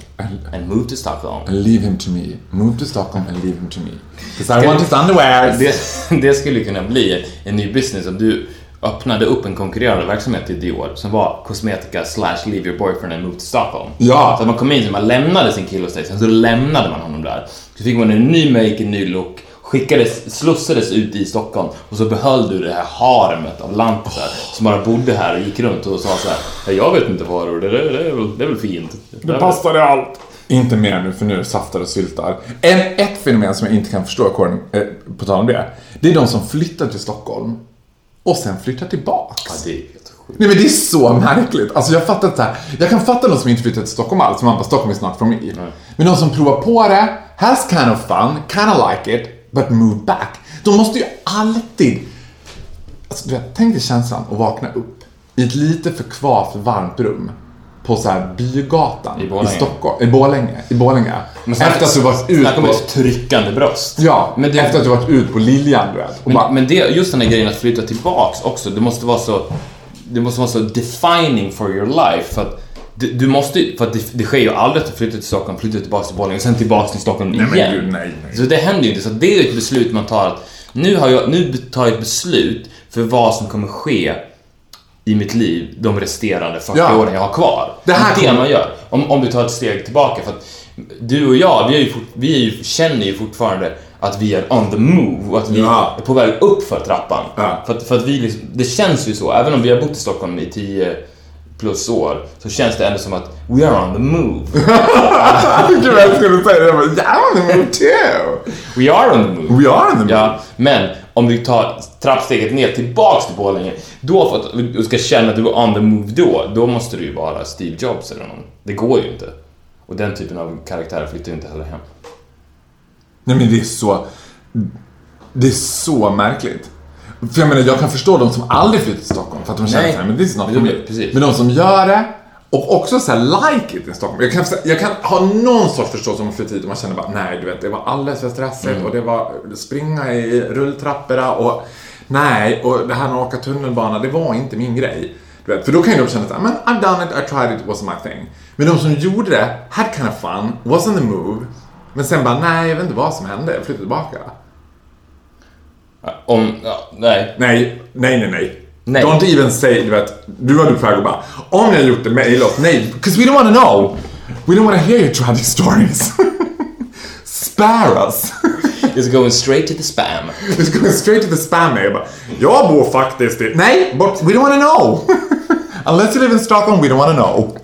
And move to Stockholm. And leave him to me. Move to Stockholm and leave him to me. Because I want his underwear. Det, det skulle kunna bli en ny business om du öppnade upp en konkurrerande verksamhet till Dior som var kosmetika slash leave your boyfriend and move to Stockholm. Ja. Så att man kom in, så man lämnade sin kille hos dig, sen så lämnade man honom där. Så fick man en ny make, en ny look, skickades, slussades ut i Stockholm och så behöll du det här haremet av lantisar som bara bodde här och gick runt och sa så här, "Ja, jag vet inte vad det är, det, det, är väl, det är väl fint. Det passar i allt. Inte mer nu, för nu saftar och syltar. En, ett fenomen som jag inte kan förstå, Karin, eh, på tal om det. Det är de som flyttar till Stockholm och sen flyttar tillbaks. Ja, det är helt sjukt. Nej men det är så märkligt. Alltså jag fattar inte här. Jag kan fatta de som inte flyttar till Stockholm alls, som man bara Stockholm is not for me. Men de som provar på det, has kind of fun, kind of like it, but move back. De måste ju alltid... Alltså du vet, tänk dig känslan att vakna upp i ett lite för kvavt varmt rum på så här bygatan I Borlänge. Stockholm, i Borlänge, i Borlänge. Men snacka- efter att du varit ut på, ett tryckande bröst. ja, Men det- efter att du varit ut på Liljan du vet. Men, bara, men det, just den här grejen att flytta tillbaks också, det måste vara så... Det måste vara så defining for your life. För att du, du måste för att det, det sker ju aldrig att du flyttar till Stockholm, flyttar tillbaks till Borlänge och sen tillbaks till Stockholm men igen. gud, nej, nej. Så det händer ju inte. Så det är ju ett beslut man tar att nu, har jag, nu tar jag ett beslut för vad som kommer ske i mitt liv de resterande 40 Ja. åren jag har kvar. Det här det är det kommer- man gör. Om, om du tar ett steg tillbaka. För att du och jag, vi, är ju fort, vi är ju, känner ju fortfarande att vi är on the move och att vi Ja. är på väg upp för trappan. Ja. För, att, för att vi liksom, det känns ju så, även om vi har bott i Stockholm i 10 plus år, så känns det ändå som att we are on the move. gud jag skulle säga det. Jag bara, yeah, on the move too. We are on the move. We are on the move. Ja, men om du tar trappsteget ner tillbaks till Borlänge, då för att du ska känna att du är on the move då, då måste du ju vara Steve Jobs eller någon. Det går ju inte. Och den typen av karaktärer flyttar ju inte heller hem. Nej men det är så... Det är så märkligt. För jag menar, jag kan förstå de som aldrig flyttar till Stockholm för att de känner såhär, men this is not Men for me. precis. Men de som gör det Och också så här like it i Stockholm. Jag kan, jag kan ha någon sorts förståelse om man flyttar hit och man känner bara nej, du vet, det var alldeles för stressigt och det var springa i rulltrapporna och nej, och det här med att åka tunnelbana, det var inte min grej. Du vet, för då kan ju de känna att men I've done it, I tried it, it wasn't my thing. Men de som gjorde det, had kind of fun, wasn't the move. Men sen bara, nej, jag vet inte vad som hände, jag flyttade tillbaka. Om, ja, nej. Nej, nej, nej, nej. Nej. Don't even say, du vet, du var du på väg att bara, om jag gjort det, mejla oss. Nej, because we don't want to know. We don't want to hear your tragic stories. Spare us. It's going straight to the spam. It's going straight to the spam mail. Jag bor faktiskt i... Nej, but we don't want to know. Unless you live in Stockholm, we don't want to know.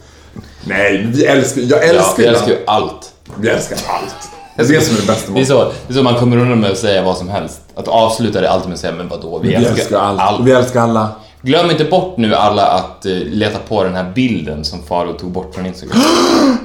Nej, vi älskar, jag Ja, älskar vi älskar ju allt. Vi älskar allt. Det är det som är det bästa Det är, så, det är så man kommer undan med att säga vad som helst. Att avsluta det alltid med att säga men vadå, vi, Vi älskar, älskar allt. allt. Vi älskar alla. Glöm inte bort nu alla att eh, leta på den här bilden som Faro tog bort från Instagram.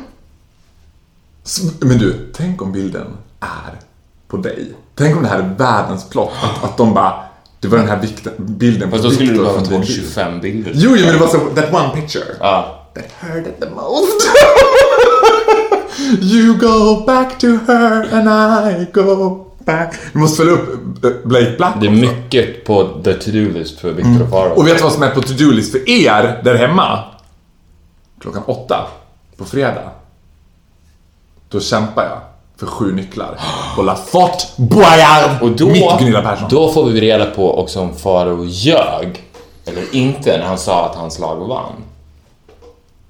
Men du, tänk om bilden är på dig. Tänk om det här är världens plott. Att, att de bara, det var den här vikten, bilden på Fast då skulle du Victor behöva från ta bort din bil. 25 bilder. Jo, jo, men det var så, that one picture. Ja. That hurt it the most. you go back to her and I go back. Vi måste följa upp eh, Blake Black Det är också. mycket på the to-do-list för Victor och Faro. Och vet du vad som är på to-do-list för er där hemma? Klockan åtta på fredag. Då kämpar jag för sju nycklar på La Fort Boyard. Och då, Mitt Gunilla Persson. då får vi reda på också om Faro ljög eller inte när han sa att hans lag vann.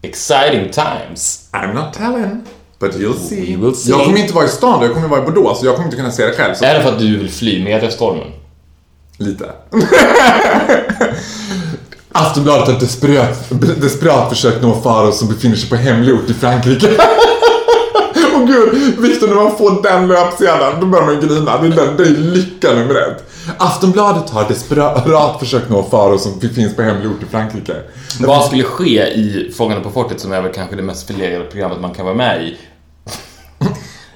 Exciting times. I'm not telling. But you'll see. We will see. Jag kommer inte vara i stan då, jag kommer vara i Bordeaux, så jag kommer inte kunna se det själv. Så Är det för att du vill fly mediastormen? Lite. Aftonbladet har desperat, desperat försökt nå Faro som befinner sig på hemlig ort i Frankrike. Åh gud, Victor när man får den löpsedeln då börjar man grina. Det är, den, det är lycka nummer ett. Aftonbladet har desperat försökt nå Faro som finns på hemlig ort i Frankrike. Vad skulle ske i Fångarna på fortet som är väl kanske det mest förlegade programmet man kan vara med i?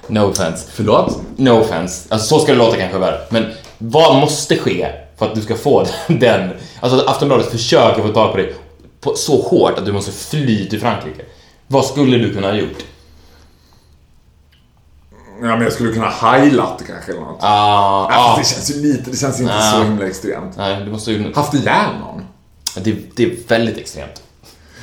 No offense. Förlåt? No offense. Alltså så ska det låta kanske värre. Men vad måste ske för att du ska få den... Alltså att Aftonbladet försöker få tag på dig på, så hårt att du måste fly till Frankrike. Vad skulle du kunna ha gjort? Ja men jag skulle kunna highlight kanske eller något. Ah, Ja, ah. det känns ju lite, det känns inte Ah. så himla extremt. Nej, du måste ju... Haft ihjäl någon? Det, det är väldigt extremt.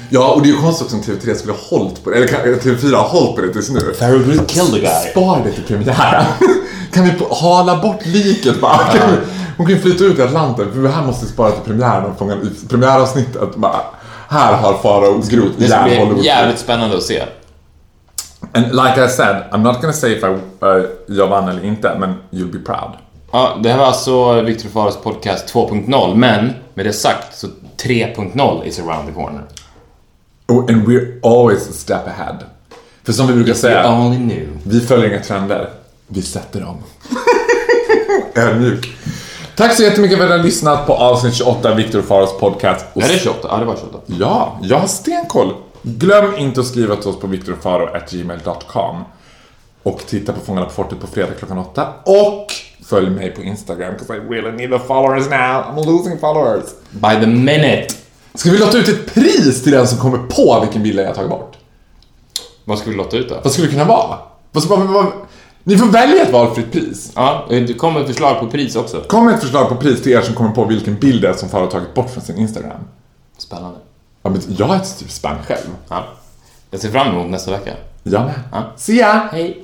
Ja, och det är ju konstigt också om TV3 skulle ha hållit på det, eller kan- TV4 har hållit på det tills nu. Farrow will kill the guy. Spar det till premiären. kan vi hala bort liket bara? Kan vi, hon kan ju flytta ut i Atlanten, för det här måste vi spara till premiären och fånga i premiäravsnittet. Bara, här har Farao grott Det ska bli jävligt spännande att se. And like I said, I'm not gonna say if I, uh, jag vann eller inte, men you'll be proud. Ja, det här var alltså Victor Faros podcast 2.0, men med det sagt så 3.0 is around the corner. Oh, and we're always a step ahead. För som vi brukar You säga, vi följer inga trender, vi sätter dem. Ödmjuk. Tack så jättemycket för att ni har lyssnat på avsnitt 28 av Victor Faros podcast. Och Är det 28? Ja, det var 28. Ja, jag har stenkoll. Glöm inte att skriva till oss på victorfaro.gmail.com och titta på Fångarna på fortet på fredag klockan åtta. Och följ mig på Instagram, because I really need the followers now. I'm losing followers. By the minute. Ska vi låta ut ett pris till den som kommer på vilken bild jag har tagit bort? Vad ska vi låta ut då? Vad skulle det kunna vara? Vad, vad, vad, ni får välja ett valfritt pris. Ja, det kommer ett förslag på pris också. Kom med ett förslag på pris till er som kommer på vilken bild det är som Farao har tagit bort från sin Instagram. Spännande. Ja, men jag har ett typ spänn själv. Ja. Jag ser fram emot nästa vecka. Jag med. Ja. See ya! Hej.